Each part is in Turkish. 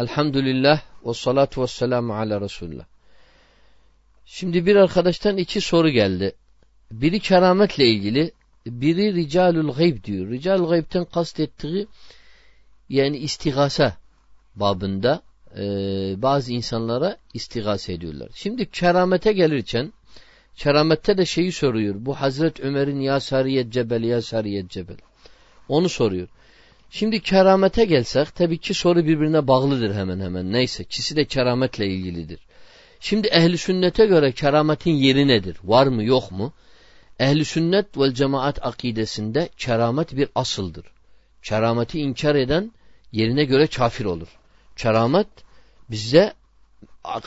Elhamdülillah ve salatu ve selamu ala Resulullah. Şimdi bir arkadaştan iki soru geldi. Biri kerametle ilgili, biri ricalul gayb diyor. Ricalul gaybten kastettiği yani istigasa babında e, bazı insanlara istigase ediyorlar. Şimdi keramete gelirken keramette de şeyi soruyor. Bu Hazret Ömer'in ya sariyet cebel ya sariyet cebel. Onu soruyor. Şimdi keramete gelsek tabii ki soru birbirine bağlıdır hemen hemen. Neyse ikisi de kerametle ilgilidir. Şimdi ehli sünnete göre kerametin yeri nedir? Var mı yok mu? Ehli sünnet vel cemaat akidesinde keramet bir asıldır. Kerameti inkar eden yerine göre kafir olur. Keramet bizde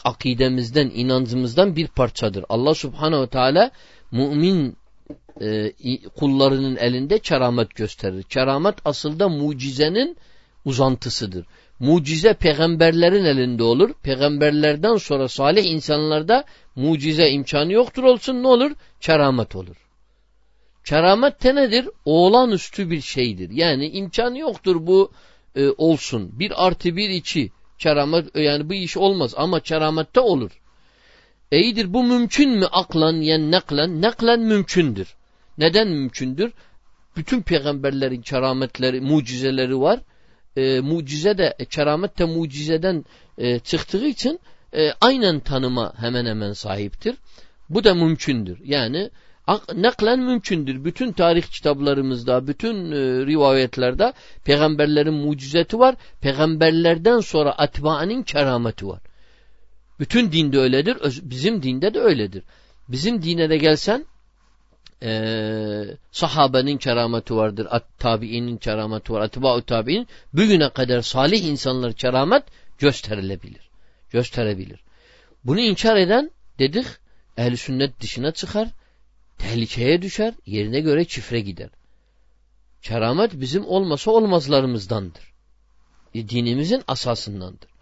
akidemizden, inancımızdan bir parçadır. Allah subhanehu teala mümin e, kullarının elinde keramet gösterir. Keramet aslında mucizenin uzantısıdır. Mucize peygamberlerin elinde olur. Peygamberlerden sonra salih insanlarda mucize imkanı yoktur olsun ne olur? Keramet olur. Keramet de nedir? Oğlanüstü bir şeydir. Yani imkanı yoktur bu e, olsun. Bir artı bir iki keramet yani bu iş olmaz ama keramette olur. E bu mümkün mü aklan yani naklen? Naklen mümkündür. Neden mümkündür? Bütün peygamberlerin kerametleri, mucizeleri var. E, mucize de, e, keramet de mucizeden e, çıktığı için e, aynen tanıma hemen hemen sahiptir. Bu da mümkündür. Yani naklen mümkündür. Bütün tarih kitaplarımızda, bütün e, rivayetlerde peygamberlerin mucizeti var. Peygamberlerden sonra atba'nın kerameti var. Bütün dinde öyledir. Bizim dinde de öyledir. Bizim dine de gelsen e, sahabenin kerameti vardır. At tabiinin kerameti var. Atba'u tabiin. Bugüne kadar salih insanlar keramet gösterilebilir. Gösterebilir. Bunu inkar eden dedik ehli sünnet dışına çıkar. Tehlikeye düşer. Yerine göre çifre gider. Keramet bizim olmasa olmazlarımızdandır. E, dinimizin asasındandır.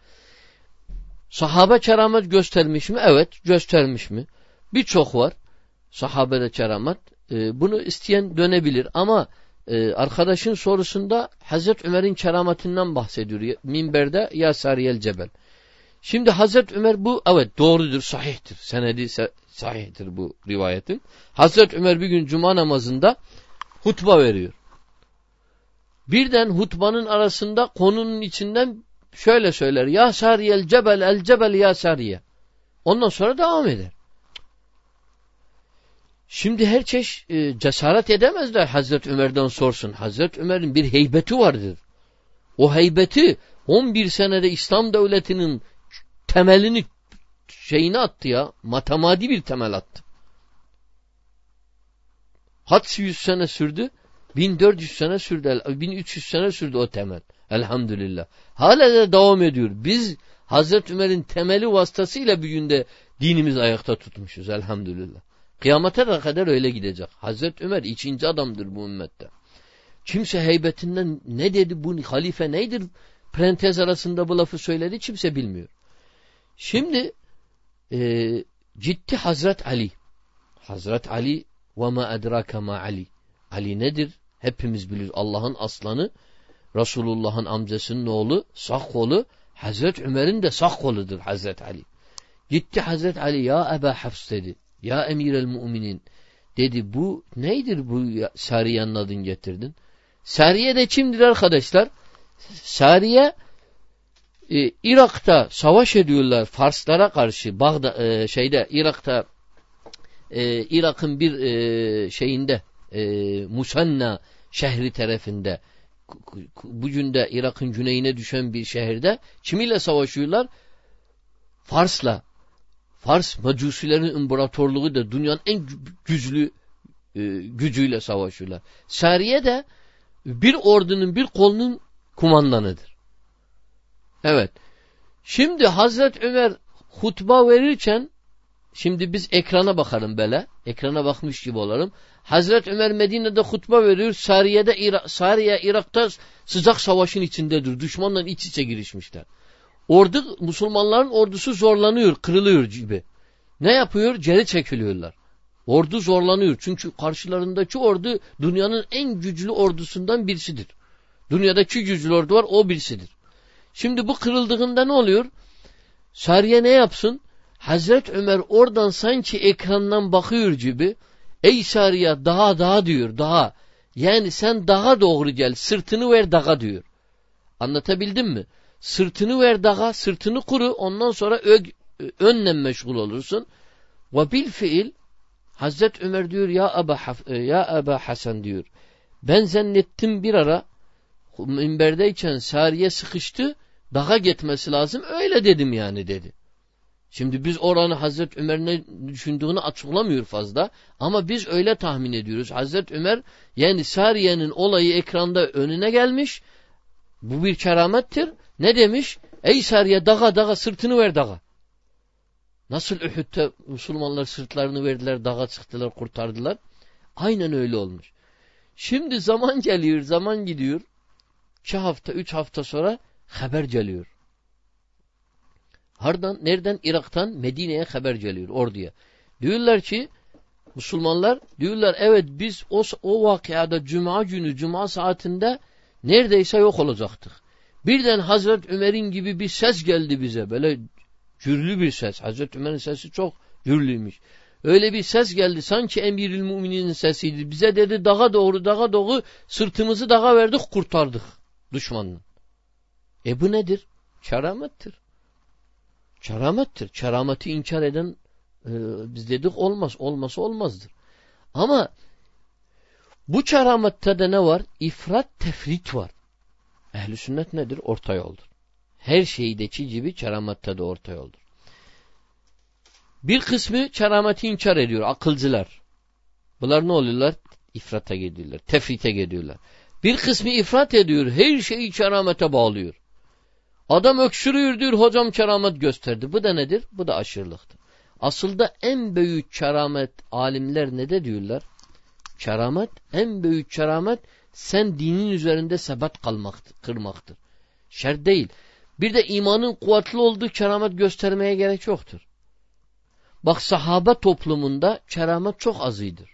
Sahabe keramet göstermiş mi? Evet göstermiş mi? Birçok var. Sahabede keramet. E, bunu isteyen dönebilir ama e, arkadaşın sorusunda Hazreti Ömer'in kerametinden bahsediyor. Minberde ya Sariyel Cebel. Şimdi Hazreti Ömer bu evet doğrudur, sahihtir. Senedi sahihtir bu rivayetin. Hazreti Ömer bir gün cuma namazında hutba veriyor. Birden hutbanın arasında konunun içinden şöyle söyler. Ya Sariyel Cebel el Cebel ya Sariye. Ondan sonra devam eder. Şimdi her çeşit e, cesaret edemezler Hazreti Ömer'den sorsun. Hazreti Ömer'in bir heybeti vardır. O heybeti 11 senede İslam devletinin temelini şeyini attı ya. Matemadi bir temel attı. Kaç yüz sene sürdü? 1400 sene sürdü. 1300 sene sürdü o temel. Elhamdülillah. Hala da devam ediyor. Biz Hazreti Ömer'in temeli vasıtasıyla bir günde dinimiz ayakta tutmuşuz. Elhamdülillah. Kıyamete kadar öyle gidecek. Hazreti Ömer ikinci adamdır bu ümmette. Kimse heybetinden ne dedi bu halife neydir? Prentez arasında bu lafı söyledi kimse bilmiyor. Şimdi e, ciddi Hazret Ali. Hazret Ali ve ma edrake ma Ali. Ali nedir? Hepimiz biliyoruz. Allah'ın aslanı, Resulullah'ın amcasının oğlu, sağ kolu, Hazret Ömer'in de sağ koludur Hazret Ali. Gitti Hazret Ali ya Eba Hafs dedi. Ya emir el müminin dedi bu neydir bu Sariye'nin adını getirdin? Sariye de kimdir arkadaşlar? Sariye e, Irak'ta savaş ediyorlar Farslara karşı Bağda e, şeyde Irak'ta e, Irak'ın bir e, şeyinde e, Musanna şehri tarafında bugün de Irak'ın güneyine düşen bir şehirde kimiyle savaşıyorlar? Fars'la Fars Mecusilerin imparatorluğu da dünyanın en güçlü e, gücüyle savaşıyorlar. Sariye de bir ordunun bir kolunun kumandanıdır. Evet. Şimdi Hazret Ömer hutba verirken şimdi biz ekrana bakalım böyle. Ekrana bakmış gibi olalım. Hazret Ömer Medine'de hutba veriyor. Sariye'de Irak, Sariye Irak'ta sıcak savaşın içindedir. Düşmanla iç içe girişmişler. Ordu Müslümanların ordusu zorlanıyor, kırılıyor gibi. Ne yapıyor? Geri çekiliyorlar. Ordu zorlanıyor. Çünkü karşılarındaki ordu dünyanın en güçlü ordusundan birisidir. Dünyadaki güçlü ordu var o birisidir. Şimdi bu kırıldığında ne oluyor? Sariye ne yapsın? Hazret Ömer oradan sanki ekrandan bakıyor gibi ey Sariye daha daha diyor daha. Yani sen daha doğru gel sırtını ver dağa diyor. Anlatabildim mi? Sırtını ver dağa sırtını kuru ondan sonra ök, önle meşgul olursun. Ve bil fiil Hazret Ömer diyor ya Aba, ya Aba Hasan diyor. Ben zannettim bir ara minberdeyken Sariye sıkıştı dağa gitmesi lazım öyle dedim yani dedi. Şimdi biz oranı Hazret Ömer ne düşündüğünü açıklamıyor fazla ama biz öyle tahmin ediyoruz. Hazret Ömer yani Sariye'nin olayı ekranda önüne gelmiş. Bu bir keramettir. Ne demiş? Ey Sariye dağa dağa sırtını ver dağa. Nasıl Uhud'da Müslümanlar sırtlarını verdiler, dağa çıktılar, kurtardılar. Aynen öyle olmuş. Şimdi zaman geliyor, zaman gidiyor. İki hafta, üç hafta sonra haber geliyor. Hardan, nereden? Irak'tan Medine'ye haber geliyor, orduya. Diyorlar ki, Müslümanlar diyorlar evet biz o, o vakıada cuma günü, cuma saatinde neredeyse yok olacaktık. Birden Hazret Ömer'in gibi bir ses geldi bize. Böyle Cürlü bir ses. Hazreti Ömer'in sesi çok cürlüymüş. Öyle bir ses geldi sanki emiril müminin sesiydi. Bize dedi dağa doğru dağa doğru sırtımızı dağa verdik kurtardık düşmanın. E bu nedir? Keramettir. Keramettir. Kerameti inkar eden e, biz dedik olmaz. Olması olmazdır. Ama bu keramette de ne var? İfrat tefrit var. Ehli sünnet nedir? Orta yoldur. Her şeydeki gibi keramette de orta yoldur. Bir kısmı kerameti inkar ediyor. Akılcılar. Bunlar ne oluyorlar? İfrata gidiyorlar. Tefrite gidiyorlar. Bir kısmı ifrat ediyor. Her şeyi keramete bağlıyor. Adam öksürüyor hocam keramet gösterdi. Bu da nedir? Bu da aşırılıktır. Aslında en büyük keramet alimler ne de diyorlar? Keramet, en büyük keramet sen dinin üzerinde sebat kalmaktır, kırmaktır. Şer değil. Bir de imanın kuvvetli olduğu keramet göstermeye gerek yoktur. Bak sahabe toplumunda keramet çok azıydır.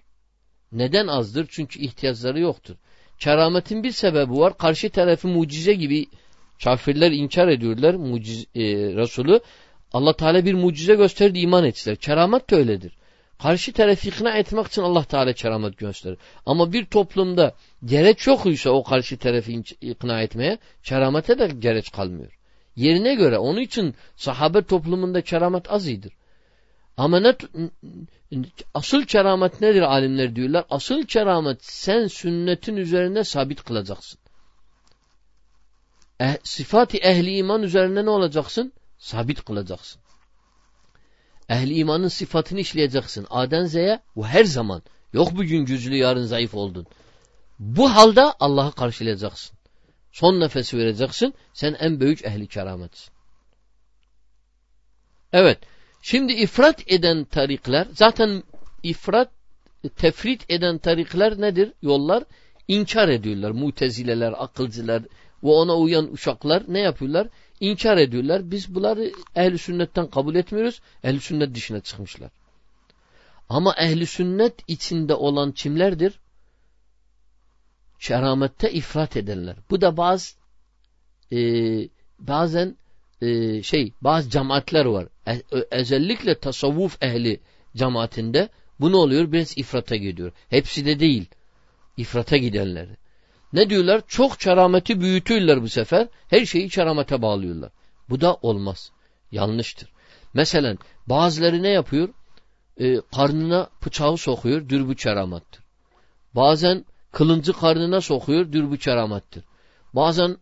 Neden azdır? Çünkü ihtiyaçları yoktur. Kerametin bir sebebi var. Karşı tarafı mucize gibi kafirler inkar ediyorlar mucize, e, Resulü. Allah Teala bir mucize gösterdi iman ettiler. Keramet de öyledir. Karşı tarafı ikna etmek için Allah Teala keramet gösterir. Ama bir toplumda gereç yokuysa o karşı tarafı ikna etmeye keramete de gereç kalmıyor. Yerine göre onun için sahabe toplumunda keramet az iyidir. Ama ne, asıl keramet nedir alimler diyorlar? Asıl keramet sen sünnetin üzerinde sabit kılacaksın. Eh, sıfat-ı ehli iman üzerinde ne olacaksın? Sabit kılacaksın. Ehli imanın sıfatını işleyeceksin. Aden Z'ye bu her zaman. Yok bugün güçlü yarın zayıf oldun. Bu halde Allah'ı karşılayacaksın. Son nefesi vereceksin. Sen en büyük ehli kerametsin. Evet. Şimdi ifrat eden tarikler zaten ifrat tefrit eden tarikler nedir? Yollar inkar ediyorlar. Mutezileler, akılcılar ve ona uyan uşaklar ne yapıyorlar? İnkar ediyorlar. Biz bunları ehli sünnetten kabul etmiyoruz. Ehli sünnet dışına çıkmışlar. Ama ehli sünnet içinde olan kimlerdir? Şeramette ifrat edenler. Bu da bazı e, bazen e, şey bazı cemaatler var. E, özellikle tasavvuf ehli cemaatinde bu ne oluyor? Biraz ifrata gidiyor. Hepsi de değil. İfrata gidenleri. Ne diyorlar? Çok kerameti büyütüyorlar bu sefer. Her şeyi keramete bağlıyorlar. Bu da olmaz. Yanlıştır. Mesela bazıları ne yapıyor? Ee, karnına bıçağı sokuyor. Dür bu keramettir. Bazen kılıncı karnına sokuyor. Dür bu keramettir. Bazen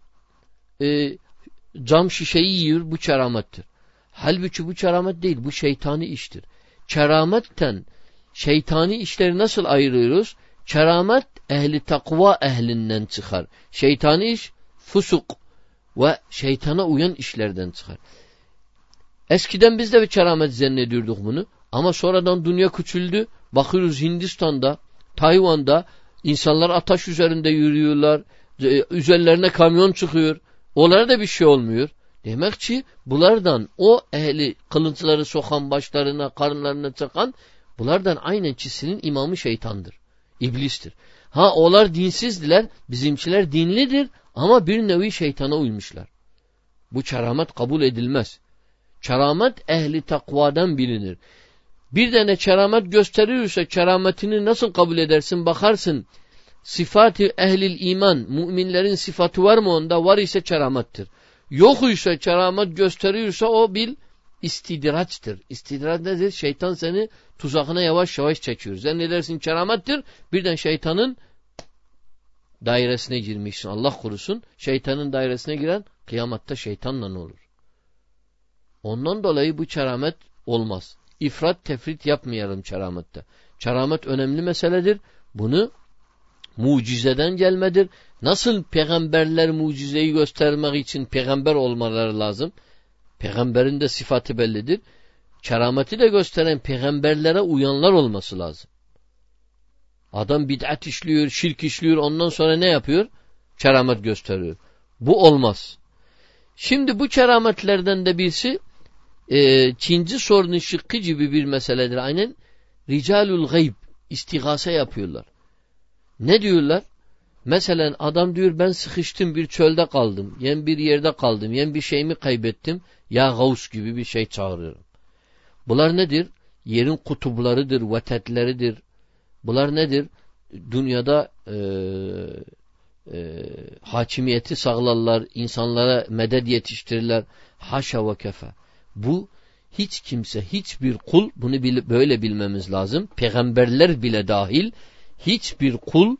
e, cam şişeyi yiyor. Bu keramettir. Halbuki bu keramet değil. Bu şeytani iştir. Kerametten şeytani işleri nasıl ayırıyoruz? Keramet ehli takva ehlinden çıkar. Şeytani iş fusuk ve şeytana uyan işlerden çıkar. Eskiden biz de bir keramet zannediyorduk bunu. Ama sonradan dünya küçüldü. Bakıyoruz Hindistan'da, Tayvan'da insanlar ataş üzerinde yürüyorlar. Üzerlerine kamyon çıkıyor. Onlara da bir şey olmuyor. Demek ki bunlardan o ehli kılıntıları sokan başlarına, karınlarına çakan bunlardan aynen kişinin imamı şeytandır. İblistir. Ha onlar dinsizdiler, bizimkiler dinlidir ama bir nevi şeytana uymuşlar. Bu keramet kabul edilmez. Keramet ehli takvadan bilinir. Bir tane keramet gösterirse kerametini nasıl kabul edersin bakarsın. Sıfatı ehlil iman, müminlerin sıfatı var mı onda? Var ise keramettir. Yok ise keramet gösteriyorsa o bil istidraçtır. İstidraç nedir? Şeytan seni tuzakına yavaş yavaş çekiyor. Sen ne dersin keramettir? Birden şeytanın dairesine girmişsin. Allah korusun. Şeytanın dairesine giren kıyamatta şeytanla ne olur? Ondan dolayı bu keramet olmaz. İfrat tefrit yapmayalım keramette. Keramet önemli meseledir. Bunu mucizeden gelmedir. Nasıl peygamberler mucizeyi göstermek için peygamber olmaları lazım? Peygamberin de sıfatı bellidir. Kerameti de gösteren peygamberlere uyanlar olması lazım. Adam bid'at işliyor, şirk işliyor, ondan sonra ne yapıyor? Keramet gösteriyor. Bu olmaz. Şimdi bu kerametlerden de birisi e, Çinci sorunun şıkkı gibi bir meseledir. Aynen ricalul gayb istigase yapıyorlar. Ne diyorlar? Mesela adam diyor ben sıkıştım bir çölde kaldım. Yen bir yerde kaldım. Yen bir şeyimi kaybettim. Ya Gavs gibi bir şey çağırıyorum. Bunlar nedir? Yerin kutuplarıdır, vetetleridir. Bunlar nedir? Dünyada e, e, hakimiyeti sağlarlar, insanlara medet yetiştirirler. Haşa ve kefe. Bu hiç kimse, hiçbir kul bunu böyle bilmemiz lazım. Peygamberler bile dahil hiçbir kul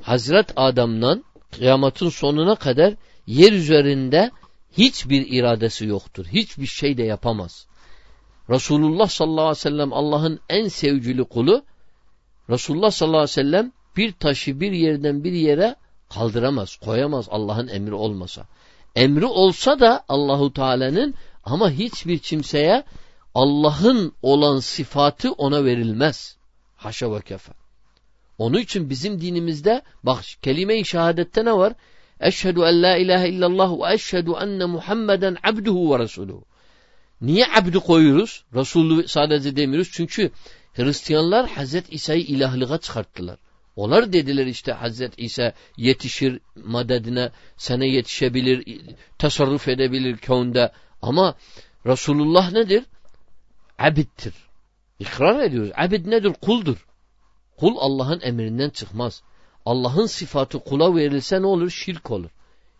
Hazret Adam'dan kıyametin sonuna kadar yer üzerinde hiçbir iradesi yoktur. Hiçbir şey de yapamaz. Resulullah sallallahu aleyhi ve sellem Allah'ın en sevgili kulu Resulullah sallallahu aleyhi ve sellem bir taşı bir yerden bir yere kaldıramaz, koyamaz Allah'ın emri olmasa. Emri olsa da Allahu Teala'nın ama hiçbir kimseye Allah'ın olan sıfatı ona verilmez. Haşa ve kefe. Onun için bizim dinimizde bak kelime-i şehadette ne var? Eşhedü en la ilahe illallah ve eşhedü enne Muhammeden abduhu ve resuluhu. Niye abdu koyuyoruz? Resulü sadece demiyoruz. Çünkü Hristiyanlar Hazret İsa'yı ilahlığa çıkarttılar. Onlar dediler işte Hazret İsa yetişir madedine, sana yetişebilir, tasarruf edebilir könde. Ama Resulullah nedir? Abittir. İkrar ediyoruz. Abid nedir? Kuldur. Kul Allah'ın emrinden çıkmaz. Allah'ın sıfatı kula verilse ne olur? Şirk olur.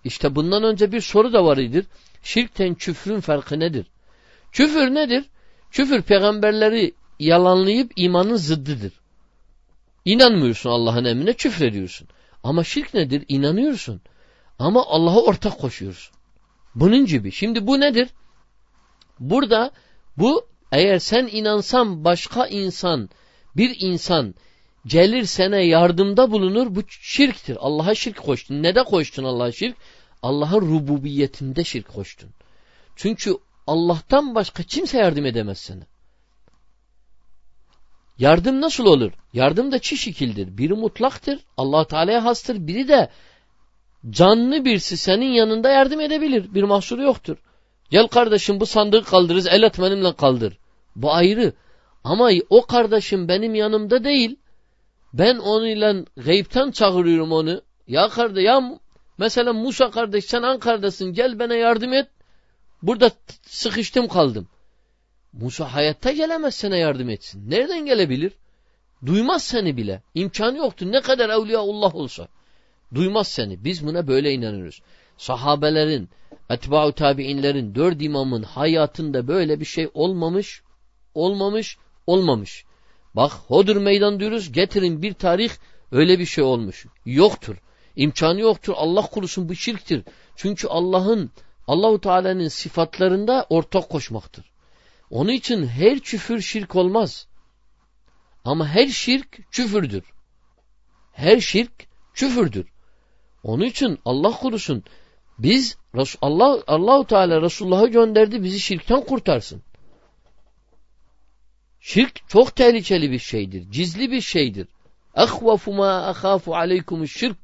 İşte bundan önce bir soru da var idir. Şirkten küfrün farkı nedir? Küfür nedir? Küfür peygamberleri yalanlayıp imanın zıddıdır. İnanmıyorsun Allah'ın emrine küfrediyorsun. Ama şirk nedir? İnanıyorsun. Ama Allah'a ortak koşuyorsun. Bunun gibi. Şimdi bu nedir? Burada bu eğer sen inansan başka insan bir insan gelir sana yardımda bulunur bu şirktir. Allah'a şirk koştun. Ne de koştun Allah'a şirk? Allah'ın rububiyetinde şirk koştun. Çünkü Allah'tan başka kimse yardım edemez sana. Yardım nasıl olur? Yardım da çi şekildir. Biri mutlaktır. allah Teala'ya hastır. Biri de canlı birisi senin yanında yardım edebilir. Bir mahsuru yoktur. Gel kardeşim bu sandığı kaldırırız. El etmenimle kaldır. Bu ayrı. Ama o kardeşim benim yanımda değil. Ben onunla gayipten çağırıyorum onu. Ya kardeş ya mesela Musa kardeş sen Ankara'dasın gel bana yardım et. Burada sıkıştım kaldım. Musa hayatta gelemez sana yardım etsin. Nereden gelebilir? Duymaz seni bile. İmkanı yoktur. Ne kadar evliyaullah olsa. Duymaz seni. Biz buna böyle inanıyoruz. Sahabelerin, etba'u tabi'inlerin, dört imamın hayatında böyle bir şey olmamış, olmamış, olmamış. Bak Hodur meydan diyoruz getirin bir tarih öyle bir şey olmuş. Yoktur. İmkanı yoktur. Allah kurusun bu şirktir. Çünkü Allah'ın Allahu Teala'nın sıfatlarında ortak koşmaktır. Onun için her küfür şirk olmaz. Ama her şirk küfürdür. Her şirk küfürdür. Onun için Allah kurusun biz Allah Allahu Teala Resulullah'ı gönderdi bizi şirkten kurtarsın. Şirk çok tehlikeli bir şeydir. Cizli bir şeydir. اَخْوَفُ مَا أَخَافُ عَلَيْكُمُ şirk.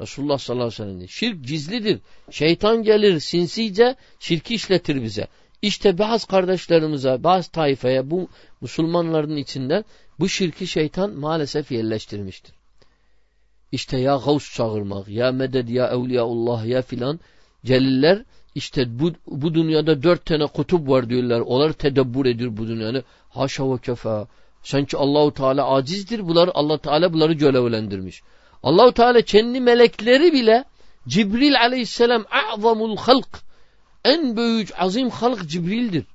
Resulullah sallallahu aleyhi ve sellem diyor. Şirk gizlidir. Şeytan gelir sinsice şirki işletir bize. İşte bazı kardeşlerimize, bazı tayfaya, bu Müslümanların içinden bu şirki şeytan maalesef yerleştirmiştir. İşte ya gavs çağırmak, ya meded, ya evliyaullah, ya filan celiller işte bu, bu dünyada dört tane kutup var diyorlar. Onlar tedebbür ediyor bu dünyanı. Haşa ve kefa. Sanki Allahu Teala acizdir. Bunlar Allah Teala bunları görevlendirmiş. Allahu Teala kendi melekleri bile Cibril aleyhisselam a'zamul halk en büyük azim halk Cibril'dir.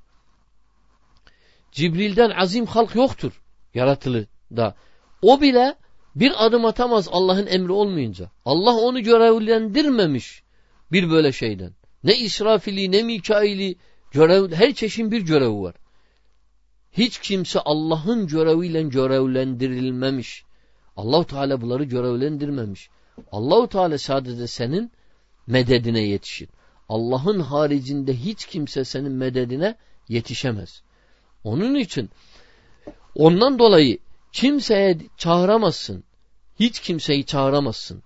Cibril'den azim halk yoktur yaratılı da. O bile bir adım atamaz Allah'ın emri olmayınca. Allah onu görevlendirmemiş bir böyle şeyden. Ne İsrafili ne Mikaili görev, her çeşin bir görevi var. Hiç kimse Allah'ın göreviyle görevlendirilmemiş. Allahu Teala bunları görevlendirmemiş. Allahu Teala sadece senin mededine yetişir. Allah'ın haricinde hiç kimse senin mededine yetişemez. Onun için ondan dolayı kimseye çağıramazsın. Hiç kimseyi çağıramazsın.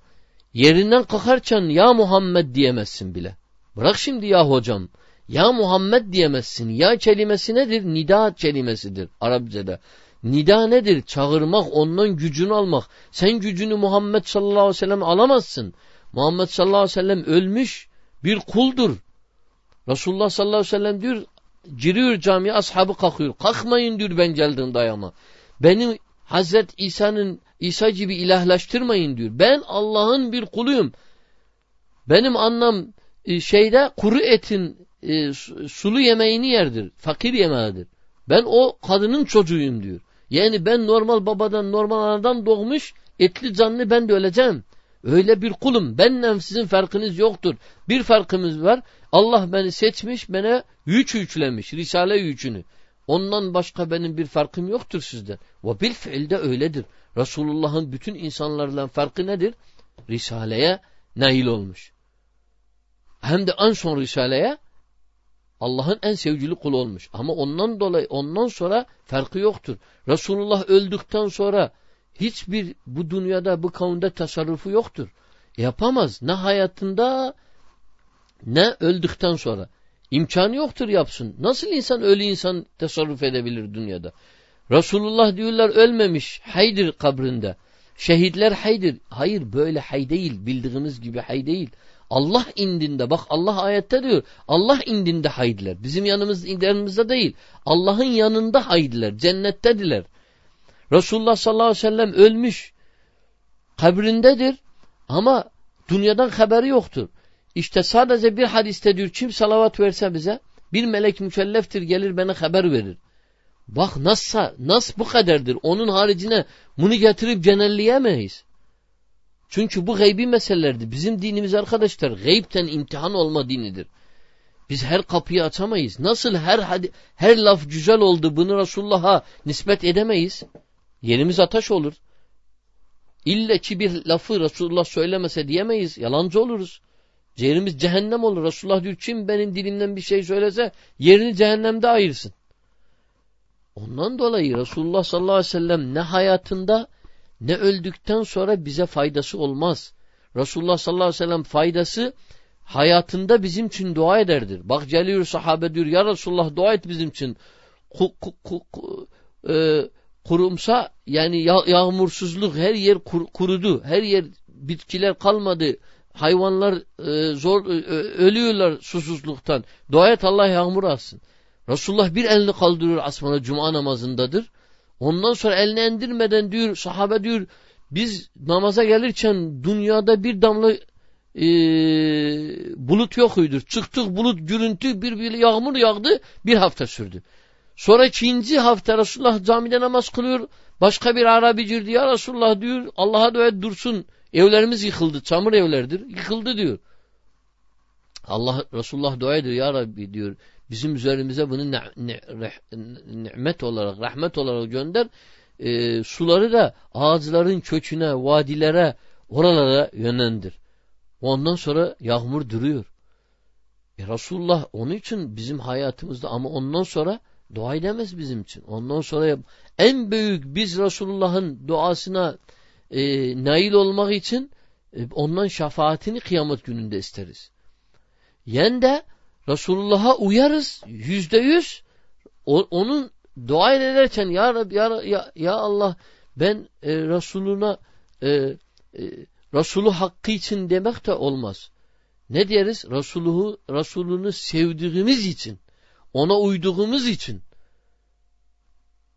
Yerinden kalkarken ya Muhammed diyemezsin bile. Bırak şimdi ya hocam. Ya Muhammed diyemezsin. Ya kelimesi nedir? Nida kelimesidir Arapçada. Nida nedir? Çağırmak, ondan gücünü almak. Sen gücünü Muhammed sallallahu aleyhi ve sellem alamazsın. Muhammed sallallahu aleyhi ve sellem ölmüş bir kuldur. Resulullah sallallahu aleyhi ve sellem diyor giriyor camiye ashabı kalkıyor. Kalkmayın diyor ben geldim dayama. Benim Hazret İsa'nın İsa gibi ilahlaştırmayın diyor. Ben Allah'ın bir kuluyum. Benim anlam e, şeyde kuru etin e, sulu yemeğini yerdir. Fakir yemeğidir. Ben o kadının çocuğuyum diyor. Yani ben normal babadan normal anadan doğmuş etli canlı ben de öleceğim. Öyle bir kulum. Benle sizin farkınız yoktur. Bir farkımız var. Allah beni seçmiş, bana yük yüklemiş. Risale yükünü. Ondan başka benim bir farkım yoktur sizden. Ve bil fiilde öyledir. Resulullah'ın bütün insanlarla farkı nedir? Risaleye nail olmuş. Hem de en son Risale'ye Allah'ın en sevgili kulu olmuş. Ama ondan dolayı ondan sonra farkı yoktur. Resulullah öldükten sonra hiçbir bu dünyada bu kavimde tasarrufu yoktur. Yapamaz. Ne hayatında ne öldükten sonra. İmkanı yoktur yapsın. Nasıl insan ölü insan tasarruf edebilir dünyada? Resulullah diyorlar ölmemiş. Haydir kabrinde. Şehitler haydir. Hayır böyle hay değil. Bildiğimiz gibi hay değil. Allah indinde bak Allah ayette diyor Allah indinde haydiler. Bizim yanımız yanımızda değil. Allah'ın yanında haydiler. Cennettediler. Resulullah sallallahu aleyhi ve sellem ölmüş. Kabrindedir ama dünyadan haberi yoktur. İşte sadece bir hadiste diyor kim salavat verse bize bir melek mükelleftir gelir bana haber verir. Bak nasıl, nasıl bu kadardır. Onun haricine bunu getirip cenelleyemeyiz. Çünkü bu gaybi meselelerdir. Bizim dinimiz arkadaşlar gaybten imtihan olma dinidir. Biz her kapıyı açamayız. Nasıl her her laf güzel oldu bunu Resulullah'a nispet edemeyiz. Yerimiz ateş olur. İlle ki bir lafı Resulullah söylemese diyemeyiz. Yalancı oluruz. Yerimiz cehennem olur. Resulullah diyor kim benim dilimden bir şey söylese yerini cehennemde ayırsın. Ondan dolayı Resulullah sallallahu aleyhi ve sellem ne hayatında ne öldükten sonra bize faydası olmaz. Resulullah sallallahu aleyhi ve sellem faydası hayatında bizim için dua ederdir. Bak geliyor sahabe diyor ya Resulullah dua et bizim için. Ku, ku, ku, e, kurumsa yani yağ, yağmursuzluk her yer kur, kurudu. Her yer bitkiler kalmadı. Hayvanlar e, zor e, ölüyorlar susuzluktan. Dua et Allah yağmur alsın. Resulullah bir elini kaldırıyor asmana cuma namazındadır. Ondan sonra elini endirmeden diyor sahabe diyor biz namaza gelirken dünyada bir damla e, bulut yokuydur. Çıktık bulut gürüntü bir, bir yağmur yağdı bir hafta sürdü. Sonra ikinci hafta Resulullah camide namaz kılıyor. Başka bir Arabi girdi ya Resulullah diyor Allah'a dua et dursun. Evlerimiz yıkıldı. Çamur evlerdir. Yıkıldı diyor. Allah Resulullah dua ediyor ya Rabbi diyor. Bizim üzerimize bunu nimet olarak, rahmet olarak gönder. E, suları da ağaçların köküne, vadilere, oralara yönlendir. Ondan sonra yağmur duruyor. E Resulullah onun için bizim hayatımızda ama ondan sonra dua edemez bizim için. Ondan sonra en büyük biz Resulullah'ın duasına e, nail olmak için e, ondan şefaatini kıyamet gününde isteriz. Yen de Resulullah'a uyarız yüzde yüz. Onun dua ederken ya Rabbi ya, ya, ya Allah ben e, Resuluna e, e, Resulü hakkı için demek de olmaz. Ne deriz? Resulü, Resulünü sevdiğimiz için, ona uyduğumuz için.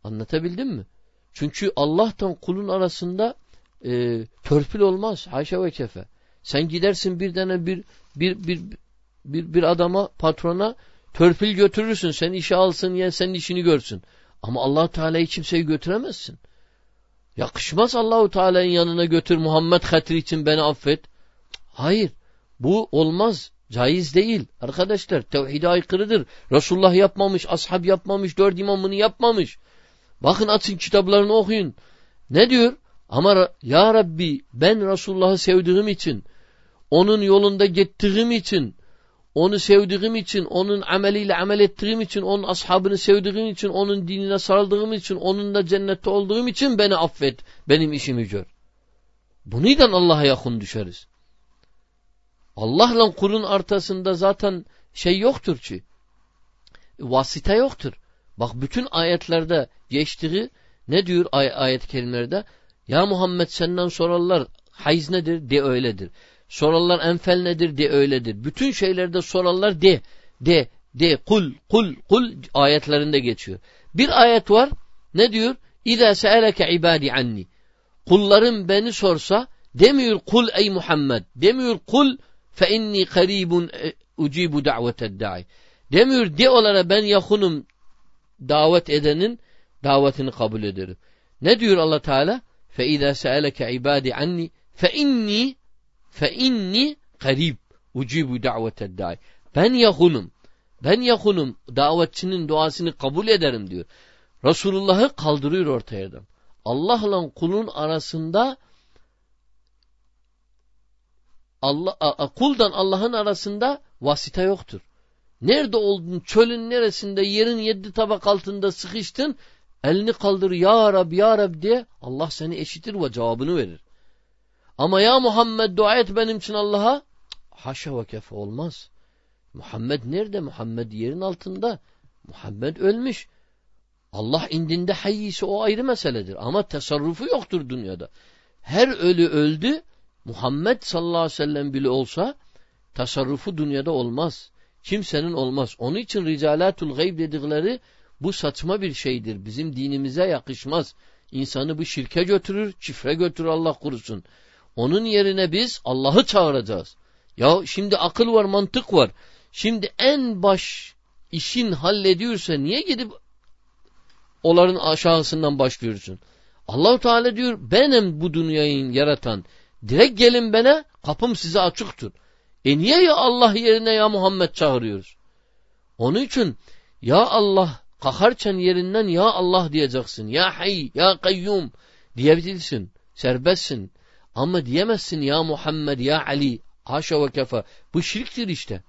Anlatabildim mi? Çünkü Allah'tan kulun arasında e, törpül olmaz. Haşa ve kefe. Sen gidersin bir tane bir bir bir bir, bir adama patrona törpül götürürsün. Sen işe alsın ya senin işini görsün. Ama allah Teala'yı kimseyi götüremezsin. Yakışmaz Allahu Teala'nın yanına götür Muhammed hatır için beni affet. Hayır. Bu olmaz. Caiz değil. Arkadaşlar tevhide aykırıdır. Resulullah yapmamış, ashab yapmamış, dört imamını yapmamış. Bakın açın kitaplarını okuyun. Ne diyor? Ama ya Rabbi ben Resulullah'ı sevdiğim için, onun yolunda gittiğim için, onu sevdiğim için, onun ameliyle amel ettiğim için, onun ashabını sevdiğim için, onun dinine sarıldığım için, onunla cennette olduğum için beni affet, benim işimi gör. Buniden Allah'a yakın düşeriz. Allah'la kulun artasında zaten şey yoktur ki. Vasita yoktur. Bak bütün ayetlerde geçtiği ne diyor ay ayet kelimelerde? Ya Muhammed senden sorarlar hayız nedir? De öyledir. Sorarlar enfel nedir? De öyledir. Bütün şeylerde sorarlar de. De. De. Kul. Kul. Kul ayetlerinde geçiyor. Bir ayet var. Ne diyor? İza se'eleke ibadi anni. Kullarım beni sorsa demiyor kul ey Muhammed. Demiyor kul fe inni karibun e, ucibu da'veted da'i. Demiyor de olarak ben yakınım davet edenin davetini kabul ederim. Ne diyor Allah Teala? Fe iza se'eleke ibadi anni fe inni fe inni karib ucibu da'veted da'i. Ben yakınım. Ben yakınım. Davetçinin duasını kabul ederim diyor. Resulullah'ı kaldırıyor ortayadan. Allah'la kulun arasında Allah a, kuldan Allah'ın arasında vasita yoktur. Nerede oldun? Çölün neresinde? Yerin yedi tabak altında sıkıştın. Elini kaldır ya Rab ya Rab diye Allah seni eşitir ve cevabını verir. Ama ya Muhammed dua et benim için Allah'a haşa ve kefe olmaz. Muhammed nerede? Muhammed yerin altında. Muhammed ölmüş. Allah indinde hayyisi o ayrı meseledir. Ama tasarrufu yoktur dünyada. Her ölü öldü. Muhammed sallallahu aleyhi ve sellem bile olsa tasarrufu dünyada olmaz. Kimsenin olmaz. Onun için ricalatul gayb dedikleri bu saçma bir şeydir. Bizim dinimize yakışmaz. İnsanı bu şirke götürür, çifre götürür Allah kurusun. Onun yerine biz Allah'ı çağıracağız. Ya şimdi akıl var, mantık var. Şimdi en baş işin hallediyorsa niye gidip onların aşağısından başlıyorsun? Allahu Teala diyor benim bu dünyayı yaratan. Direkt gelin bana kapım size açıktır. E niye ya Allah yerine ya Muhammed çağırıyoruz? Onun için ya Allah kaharken yerinden ya Allah diyeceksin. Ya hay, ya kayyum diyebilirsin. Serbestsin. Ama diyemezsin ya Muhammed, ya Ali. Haşa ve kefa. Bu şirktir işte.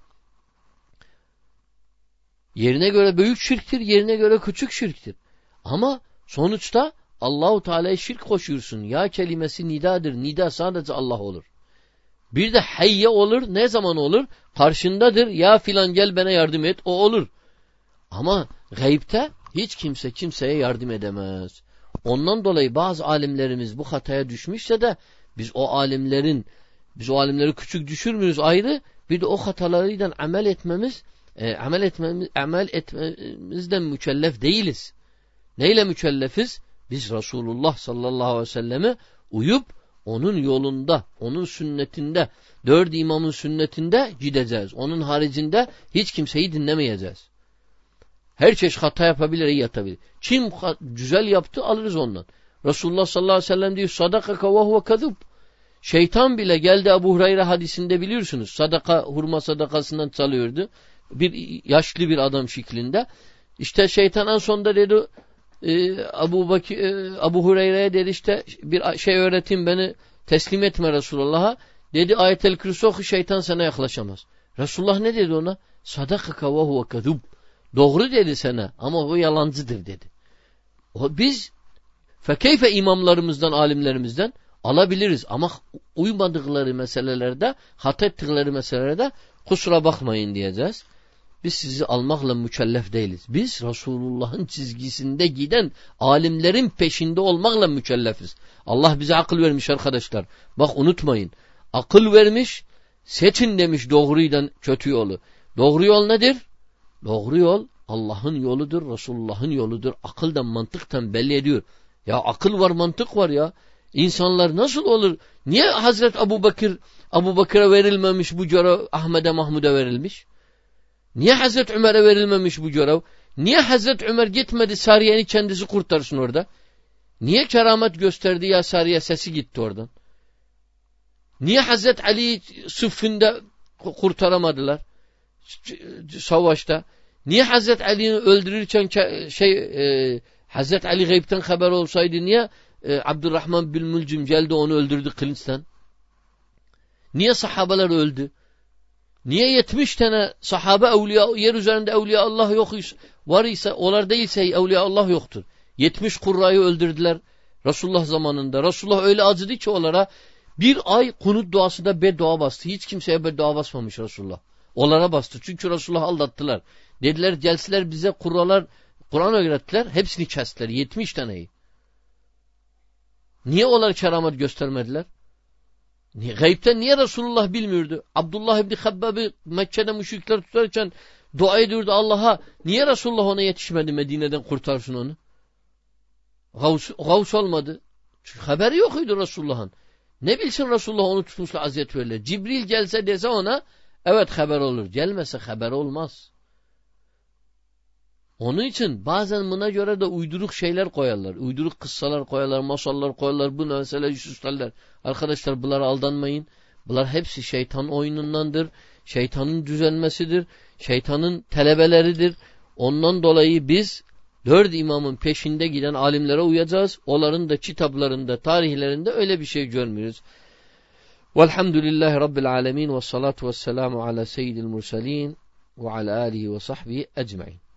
Yerine göre büyük şirktir, yerine göre küçük şirktir. Ama sonuçta Allahu Teala'ya şirk koşuyorsun. Ya kelimesi nidadır. Nida sadece Allah olur. Bir de hayye olur. Ne zaman olur? Karşındadır. Ya filan gel bana yardım et. O olur. Ama gaybte hiç kimse kimseye yardım edemez. Ondan dolayı bazı alimlerimiz bu hataya düşmüşse de biz o alimlerin biz o alimleri küçük düşürmüyoruz ayrı. Bir de o hatalarıyla amel etmemiz e, amel etmemiz amel etmemizden mükellef değiliz. Neyle mükellefiz? Biz Resulullah sallallahu aleyhi ve selleme uyup onun yolunda, onun sünnetinde, dört imamın sünnetinde gideceğiz. Onun haricinde hiç kimseyi dinlemeyeceğiz. Her çeşit hata yapabilir, iyi yapabilir. Kim güzel yaptı alırız ondan. Resulullah sallallahu aleyhi ve sellem diyor sadakaka ve huve kadub. Şeytan bile geldi Ebu Hureyre hadisinde biliyorsunuz. Sadaka, hurma sadakasından çalıyordu. Bir yaşlı bir adam şeklinde. İşte şeytan en sonunda dedi e, Abu, Baki, e, Abu Hureyre'ye dedi işte bir şey öğretin beni teslim etme Resulullah'a. Dedi ayetel kürsü oku şeytan sana yaklaşamaz. Resulullah ne dedi ona? Sadakaka ve huve kadub. Doğru dedi sana ama o yalancıdır dedi. O, biz fekeyfe imamlarımızdan, alimlerimizden alabiliriz ama uymadıkları meselelerde, hata ettikleri meselelerde kusura bakmayın diyeceğiz. Biz sizi almakla mükellef değiliz. Biz Resulullah'ın çizgisinde giden alimlerin peşinde olmakla mükellefiz. Allah bize akıl vermiş arkadaşlar. Bak unutmayın. Akıl vermiş, Seçin demiş doğruyla kötü yolu. Doğru yol nedir? Doğru yol Allah'ın yoludur, Resulullah'ın yoludur. Akıldan, mantıktan belli ediyor. Ya akıl var, mantık var ya. İnsanlar nasıl olur? Niye Hazret Abu Bakır Abu Bakır'a verilmemiş bu görev Ahmet'e Mahmud'a verilmiş? Niye Hazret Ömer'e verilmemiş bu görev? Niye Hazret Ömer gitmedi Sariye'ni kendisi kurtarsın orada? Niye keramet gösterdi ya Sariye sesi gitti oradan? Niye Hazret Ali sıffında kurtaramadılar? Savaşta. Niye Hazret Ali'yi öldürürken şey e, Hazret Ali gaybten haber olsaydı niye e, Abdurrahman bin Mülcüm geldi onu öldürdü kılıçtan? Niye sahabeler öldü? Niye 70 tane sahabe evliya, yer üzerinde evliya Allah yok var ise, onlar değilse evliya Allah yoktur. 70 kurrayı öldürdüler Resulullah zamanında. Resulullah öyle acıdı ki onlara bir ay kunut duasında beddua bastı. Hiç kimseye beddua basmamış Resulullah. Onlara bastı. Çünkü Resulullah aldattılar. Dediler gelsiler bize kurralar Kur'an öğrettiler. Hepsini kestiler. 70 taneyi. Niye onlar keramet göstermediler? Niye? Gaybten niye Resulullah bilmiyordu? Abdullah İbni Habbab'ı Mekke'de müşrikler tutarken dua ediyordu Allah'a. Niye Resulullah ona yetişmedi Medine'den kurtarsın onu? Gavs, gavs olmadı. Çünkü haberi yokuydu Resulullah'ın. Ne bilsin Resulullah onu tutmuşla aziyet verirler. Cibril gelse dese ona evet haber olur. Gelmese haber olmaz. Onun için bazen buna göre de uyduruk şeyler koyarlar. Uyduruk kıssalar koyarlar, masallar koyarlar, bu mesela süslerler. Arkadaşlar bunlara aldanmayın. Bunlar hepsi şeytan oyunundandır. Şeytanın düzenmesidir. Şeytanın telebeleridir. Ondan dolayı biz dört imamın peşinde giden alimlere uyacağız. Onların da kitaplarında, tarihlerinde öyle bir şey görmüyoruz. Velhamdülillahi Rabbil alemin ve salatu ve selamu ala seyyidil mursalin ve ala alihi ve sahbihi ecmain.